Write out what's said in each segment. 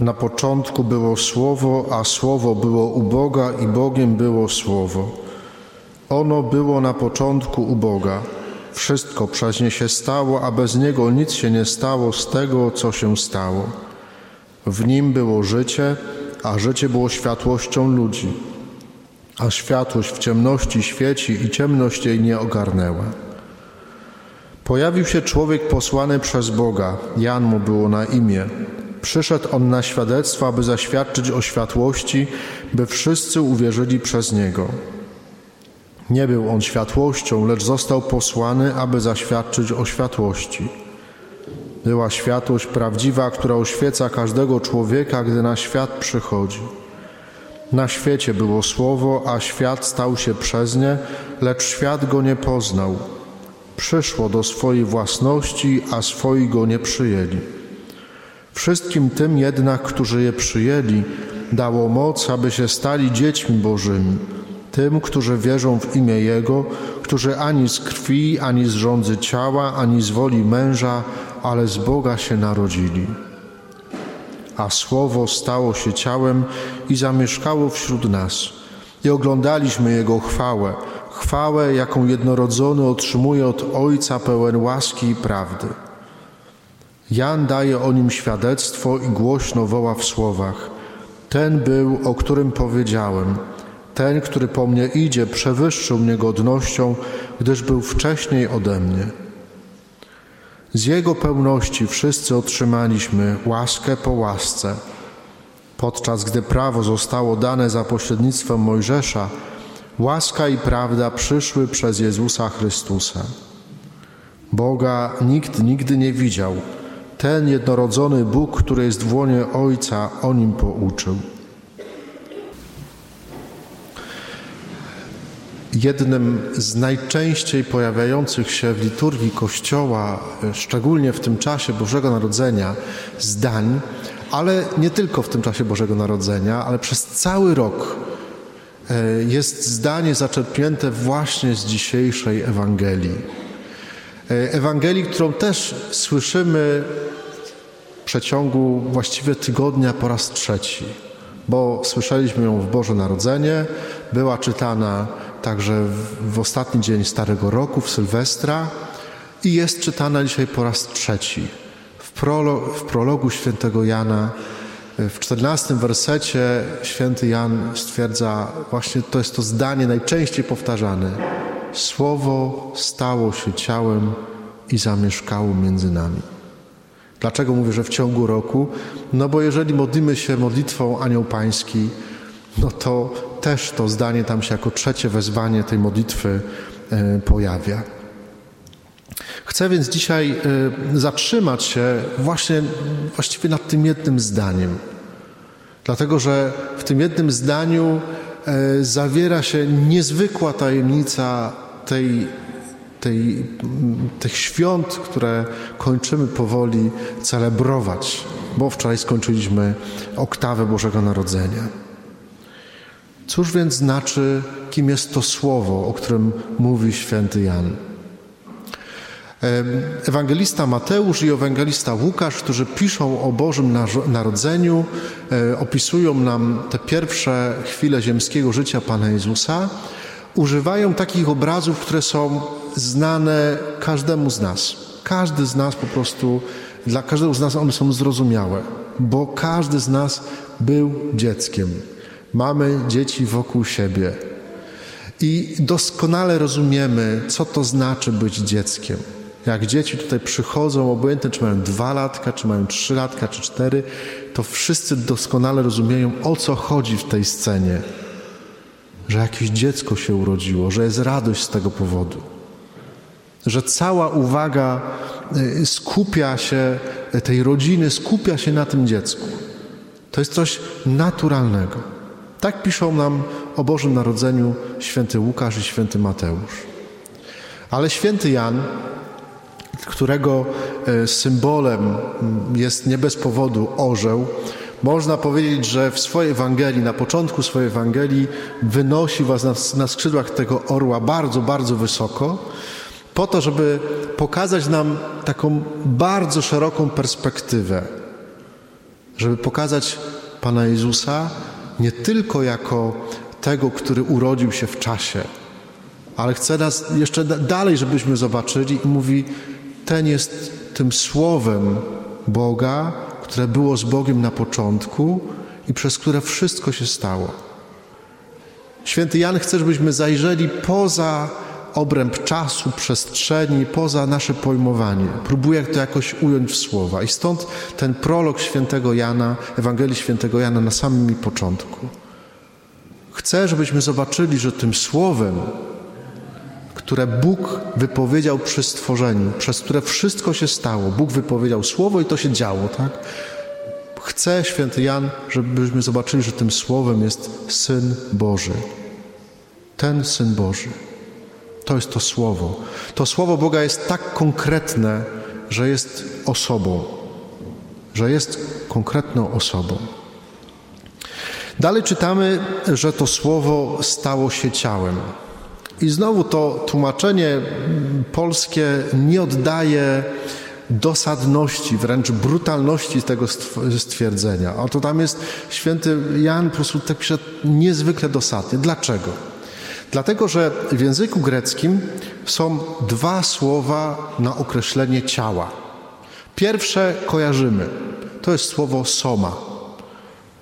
Na początku było Słowo, a Słowo było u Boga i Bogiem było Słowo. Ono było na początku u Boga. Wszystko przez nie się stało, a bez niego nic się nie stało z tego, co się stało. W nim było życie, a życie było światłością ludzi. A światłość w ciemności świeci i ciemność jej nie ogarnęła. Pojawił się człowiek posłany przez Boga, Jan mu było na imię. Przyszedł on na świadectwo, aby zaświadczyć o światłości, by wszyscy uwierzyli przez niego. Nie był on światłością, lecz został posłany, aby zaświadczyć o światłości. Była światłość prawdziwa, która oświeca każdego człowieka, gdy na świat przychodzi. Na świecie było słowo, a świat stał się przez nie, lecz świat go nie poznał. Przyszło do swojej własności, a swoi go nie przyjęli. Wszystkim tym jednak, którzy je przyjęli, dało moc, aby się stali dziećmi Bożymi, tym, którzy wierzą w imię Jego, którzy ani z krwi, ani z rządzy ciała, ani z woli męża, ale z Boga się narodzili. A Słowo stało się ciałem i zamieszkało wśród nas. I oglądaliśmy Jego chwałę, chwałę, jaką jednorodzony otrzymuje od Ojca pełen łaski i prawdy. Jan daje o nim świadectwo i głośno woła w słowach: Ten był, o którym powiedziałem. Ten, który po mnie idzie, przewyższył mnie godnością, gdyż był wcześniej ode mnie. Z Jego pełności wszyscy otrzymaliśmy łaskę po łasce. Podczas gdy prawo zostało dane za pośrednictwem Mojżesza, łaska i prawda przyszły przez Jezusa Chrystusa. Boga nikt nigdy nie widział. Ten jednorodzony Bóg, który jest w łonie Ojca, o nim pouczył. Jednym z najczęściej pojawiających się w liturgii Kościoła, szczególnie w tym czasie Bożego Narodzenia, zdań, ale nie tylko w tym czasie Bożego Narodzenia, ale przez cały rok jest zdanie zaczerpnięte właśnie z dzisiejszej Ewangelii. Ewangelii, którą też słyszymy w przeciągu właściwie tygodnia po raz trzeci, bo słyszeliśmy ją w Boże Narodzenie, była czytana także w, ostatni dzień Starego Roku, w Sylwestra i jest czytana dzisiaj po raz trzeci. W, prolo, w prologu świętego Jana, w czternastym wersecie święty Jan stwierdza, właśnie to jest to zdanie najczęściej powtarzane. Słowo stało się ciałem i zamieszkało między nami. Dlaczego mówię, że w ciągu roku? No bo jeżeli modlimy się modlitwą Anioł Pański, no to też to zdanie tam się jako trzecie wezwanie tej modlitwy e, pojawia. Chcę więc dzisiaj e, zatrzymać się właśnie właściwie nad tym jednym zdaniem. Dlatego, że w tym jednym zdaniu e, zawiera się niezwykła tajemnica tej, tej, tych świąt, które kończymy powoli celebrować, bo wczoraj skończyliśmy oktawę Bożego Narodzenia. Cóż więc znaczy, kim jest to słowo, o którym mówi święty Jan? Ewangelista Mateusz i ewangelista Łukasz, którzy piszą o Bożym Narodzeniu, e, opisują nam te pierwsze chwile ziemskiego życia Pana Jezusa, używają takich obrazów, które są znane każdemu z nas. Każdy z nas po prostu, dla każdego z nas one są zrozumiałe, bo każdy z nas był dzieckiem. Mamy dzieci wokół siebie i doskonale rozumiemy, co to znaczy być dzieckiem. Jak dzieci tutaj przychodzą, obojętne czy mają dwa latka, czy mają trzy latka, czy cztery, to wszyscy doskonale rozumieją, o co chodzi w tej scenie. Że jakieś dziecko się urodziło, że jest radość z tego powodu. Że cała uwaga y, skupia się, tej rodziny skupia się na tym dziecku. To jest coś naturalnego. Tak piszą nam o Bożym Narodzeniu święty Łukasz i święty Mateusz. Ale święty Jan, którego e, symbolem jest nie bez powodu orzeł, można powiedzieć, że w swojej Ewangelii, na początku swojej Ewangelii wynosi was na, na skrzydłach tego orła bardzo, bardzo wysoko, po to, żeby pokazać nam taką bardzo szeroką perspektywę żeby pokazać Pana Jezusa nie tylko jako tego, który urodził się w czasie, ale chce nas jeszcze dalej, żebyśmy zobaczyli i mówi, ten jest tym słowem Boga, które było z Bogiem na początku i przez które wszystko się stało. Święty Jan chce, żebyśmy zajrzeli poza obręb czasu, przestrzeni, poza nasze pojmowanie. Próbuje to jakoś ująć w słowa. I stąd ten prolog świętego Jana, Ewangelii świętego Jana na samym początku. Chcę, żebyśmy zobaczyli, że tym słowem, które Bóg wypowiedział przy stworzeniu, przez które wszystko się stało, Bóg wypowiedział słowo i to się działo, tak? Chcę, święty Jan, żebyśmy zobaczyli, że tym słowem jest Syn Boży. Ten Syn Boży. To jest to słowo. To słowo Boga jest tak konkretne, że jest osobą, że jest konkretną osobą. Dalej czytamy, że to słowo stało się ciałem. I znowu to tłumaczenie polskie nie oddaje dosadności, wręcz brutalności tego stwierdzenia. Oto tam jest święty Jan po prostu tak pisze niezwykle dosadnie. Dlaczego? Dlatego, że w języku greckim są dwa słowa na określenie ciała. Pierwsze kojarzymy. To jest słowo soma.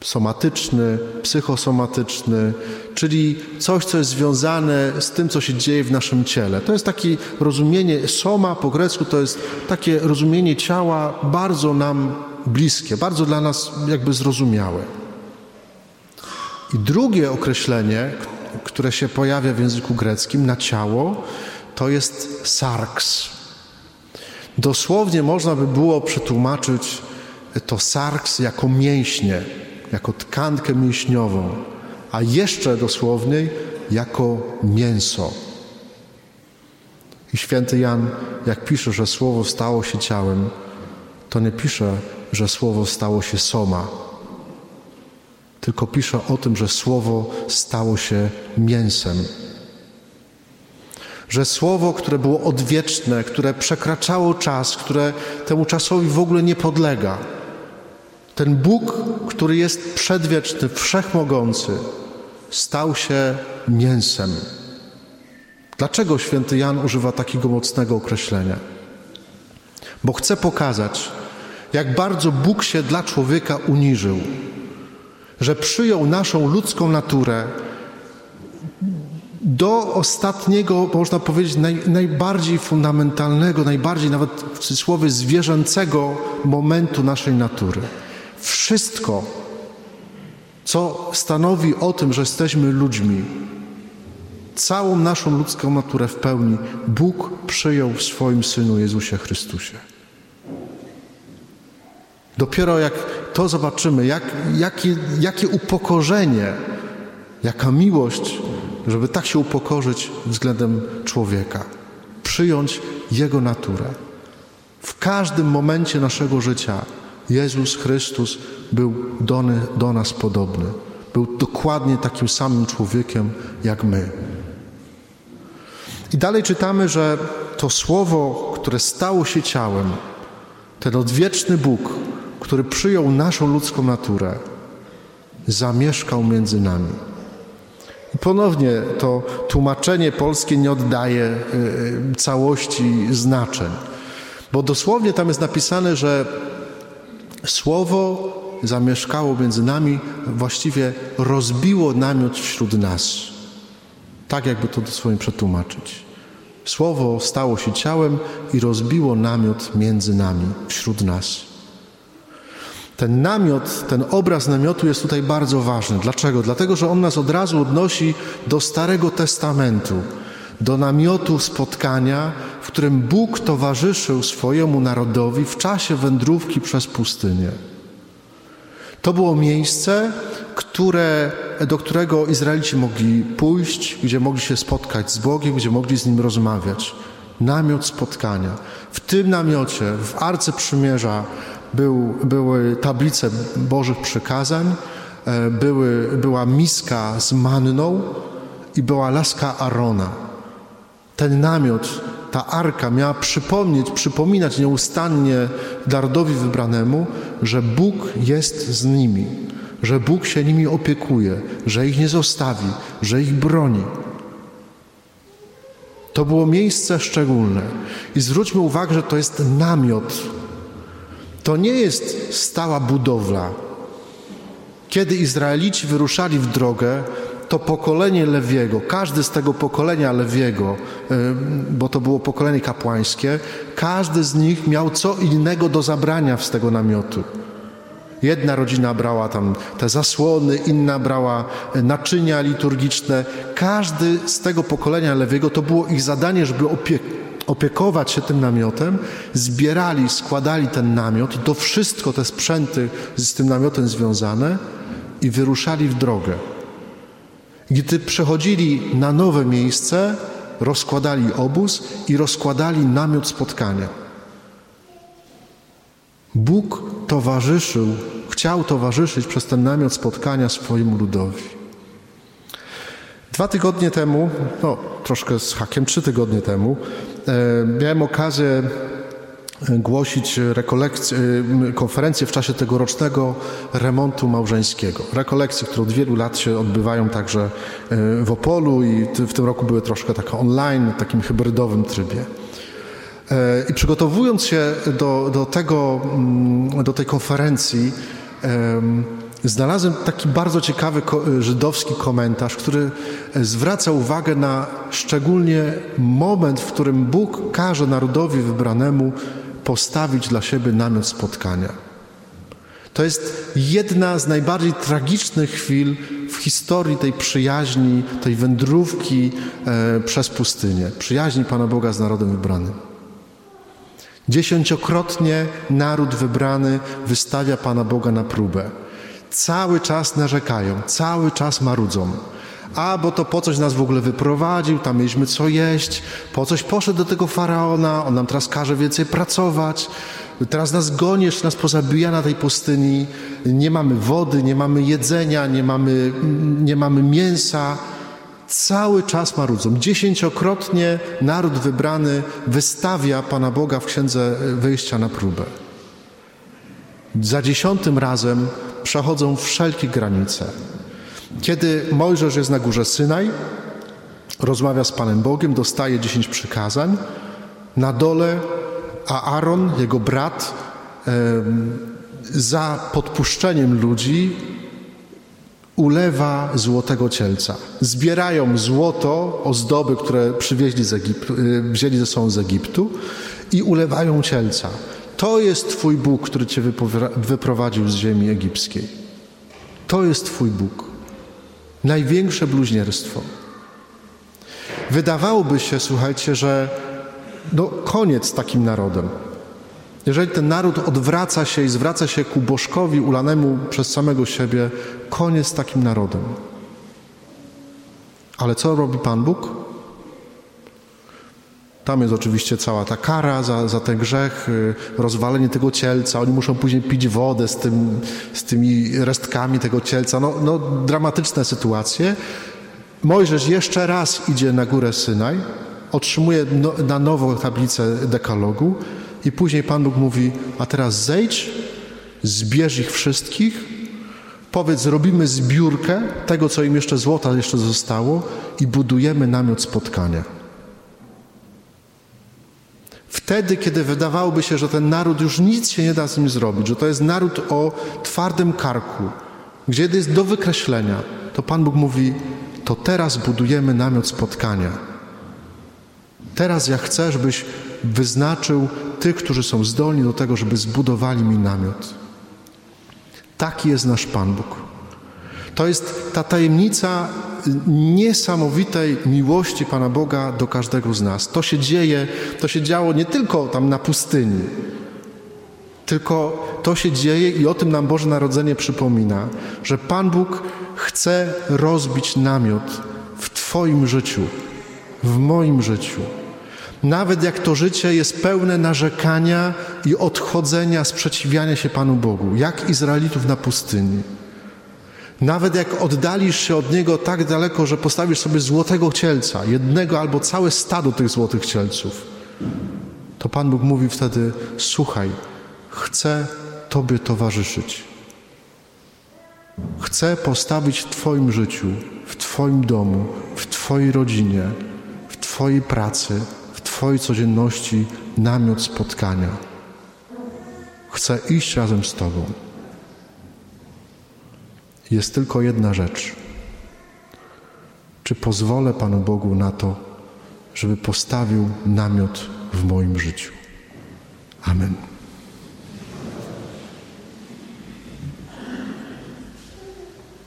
Somatyczny, psychosomatyczny, czyli coś, co jest związane z tym, co się dzieje w naszym ciele. To jest takie rozumienie, soma po grecku to jest takie rozumienie ciała bardzo nam bliskie, bardzo dla nas jakby zrozumiałe. I drugie określenie, które się pojawia w języku greckim na ciało, to jest sarks. Dosłownie można by było przetłumaczyć to sarks jako mięśnie, jako tkankę mięśniową, a jeszcze dosłowniej jako mięso. I święty Jan, jak pisze, że słowo stało się ciałem, to nie pisze, że słowo stało się soma, tylko pisze o tym, że Słowo stało się mięsem. Że Słowo, które było odwieczne, które przekraczało czas, które temu czasowi w ogóle nie podlega, ten Bóg, który jest przedwieczny, wszechmogący, stał się mięsem. Dlaczego święty Jan używa takiego mocnego określenia? Bo chce pokazać, jak bardzo Bóg się dla człowieka uniżył że przyjął naszą ludzką naturę do ostatniego, można powiedzieć, naj, najbardziej fundamentalnego, najbardziej nawet w cudzysłowie zwierzęcego momentu naszej natury. Wszystko, co stanowi o tym, że jesteśmy ludźmi, całą naszą ludzką naturę w pełni, Bóg przyjął w swoim Synu Jezusie Chrystusie. Dopiero jak to zobaczymy, jak, jakie, jakie upokorzenie, jaka miłość, żeby tak się upokorzyć względem człowieka, przyjąć Jego naturę. W każdym momencie naszego życia Jezus Chrystus był do, do nas podobny. Był dokładnie takim samym człowiekiem jak my. I dalej czytamy, że to słowo, które stało się ciałem, ten odwieczny Bóg, który przyjął naszą ludzką naturę, zamieszkał między nami. I ponownie to tłumaczenie polskie nie oddaje y, y, całości znaczeń, bo dosłownie tam jest napisane, że słowo zamieszkało między nami, właściwie rozbiło namiot wśród nas. Tak jakby to dosłownie przetłumaczyć. Słowo stało się ciałem i rozbiło namiot między nami, wśród nas. Ten namiot, ten obraz namiotu jest tutaj bardzo ważny. Dlaczego? Dlatego, że on nas od razu odnosi do Starego Testamentu, do namiotu spotkania, w którym Bóg towarzyszył swojemu narodowi w czasie wędrówki przez pustynię. To było miejsce, które, do którego Izraelici mogli pójść, gdzie mogli się spotkać z Bogiem, gdzie mogli z Nim rozmawiać. Namiot spotkania. W tym namiocie, w Arce Przymierza, był, były tablice Bożych przykazań, e, były, była miska z manną i była laska Arona. Ten namiot ta arka miała przypomnieć, przypominać nieustannie narodowi wybranemu, że Bóg jest z nimi, że Bóg się nimi opiekuje, że ich nie zostawi, że ich broni. To było miejsce szczególne. I zwróćmy uwagę, że to jest namiot. To nie jest stała budowla. Kiedy Izraelici wyruszali w drogę, to pokolenie Lewiego, każdy z tego pokolenia Lewiego, bo to było pokolenie kapłańskie, każdy z nich miał co innego do zabrania z tego namiotu. Jedna rodzina brała tam te zasłony, inna brała e, naczynia liturgiczne. Każdy z tego pokolenia Lewiego to było ich zadanie, żeby opiekować się tym namiotem. Zbierali, składali ten namiot, to wszystko, te sprzęty z tym namiotem związane i wyruszali w drogę. Gdy przechodzili na nowe miejsce, rozkładali obóz i rozkładali namiot spotkania. Bóg towarzyszył, chciał towarzyszyć przez ten namiot spotkania swojemu ludowi. Dwa tygodnie temu, no troszkę z hakiem, trzy tygodnie temu, e, miałem okazję głosić konferencję w czasie tegorocznego remontu małżeńskiego. Rekolekcje, które od wielu lat się odbywają także e, w Opolu i w tym roku były troszkę tak online, w takim hybrydowym trybie. E, I przygotowując się do, do, tego, do tej konferencji, znalazłem taki bardzo ciekawy żydowski komentarz, który zwraca uwagę na szczególnie moment, w którym Bóg każe narodowi wybranemu postawić dla siebie namiot spotkania. To jest jedna z najbardziej tragicznych chwil w historii tej przyjaźni, tej wędrówki e, przez pustynię, przyjaźni Pana Boga z narodem wybranym. Dziesięciokrotnie naród wybrany wystawia Pana Boga na próbę. Cały czas narzekają, cały czas marudzą. A, bo to po coś nas w ogóle wyprowadził, tam mieliśmy co jeść, po coś poszedł do tego faraona, on nam teraz każe więcej pracować, teraz nas gonisz, nas pozabija na tej pustyni, nie mamy wody, nie mamy jedzenia, nie mamy, nie mamy mięsa. Cały czas marudzą. Dziesięciokrotnie naród wybrany wystawia Pana Boga w Księdze Wyjścia na próbę. Za dziesiątym razem przechodzą wszelkie granice. Kiedy Mojżesz jest na górze Synaj, rozmawia z Panem Bogiem, dostaje dziesięć przykazań, na dole Aaron, jego brat, za podpuszczeniem ludzi ulewa złotego cielca. Zbierają złoto, ozdoby, które przywieźli z Egiptu, y, wzięli ze sobą z Egiptu i ulewają cielca. To jest Twój Bóg, który Cię wyprowadził z ziemi egipskiej. To jest Twój Bóg. Największe bluźnierstwo. Wydawałoby się, słuchajcie, że no koniec z takim narodem. Jeżeli ten naród odwraca się i zwraca się ku bożkowi ulanemu przez samego siebie, koniec z takim narodem. Ale co robi Pan Bóg? Tam jest oczywiście cała ta kara za, za ten grzech, rozwalenie tego cielca. Oni muszą później pić wodę z, tym, z tymi restkami tego cielca. No, no, dramatyczne sytuacje. Mojżesz jeszcze raz idzie na górę Synaj, otrzymuje no, na nowo tablicę dekalogu i później Pan Bóg mówi, a teraz zejdź, zbierz ich wszystkich, powiedz, robimy zbiórkę tego, co im jeszcze złota jeszcze zostało i budujemy namiot spotkania. Wtedy, kiedy wydawałoby się, że ten naród już nic się nie da z nim zrobić, że to jest naród o twardym karku, gdzie jest do wykreślenia, to Pan Bóg mówi: To teraz budujemy namiot spotkania. Teraz ja chcę, żebyś wyznaczył tych, którzy są zdolni do tego, żeby zbudowali mi namiot. Taki jest nasz Pan Bóg. To jest ta tajemnica niesamowitej miłości Pana Boga do każdego z nas. To się dzieje, to się działo nie tylko tam na pustyni, tylko to się dzieje i o tym nam Boże Narodzenie przypomina, że Pan Bóg chce rozbić namiot w Twoim życiu, w moim życiu. Nawet jak to życie jest pełne narzekania i odchodzenia, sprzeciwiania się Panu Bogu, jak Izraelitów na pustyni. Nawet jak oddalisz się od Niego tak daleko, że postawisz sobie złotego cielca, jednego albo całe stado tych złotych cielców, to Pan Bóg mówi wtedy: Słuchaj, chcę Tobie towarzyszyć. Chcę postawić w Twoim życiu, w Twoim domu, w Twojej rodzinie, w Twojej pracy, w Twojej codzienności namiot spotkania. Chcę iść razem z Tobą. Jest tylko jedna rzecz. Czy pozwolę Panu Bogu na to, żeby postawił namiot w moim życiu? Amen.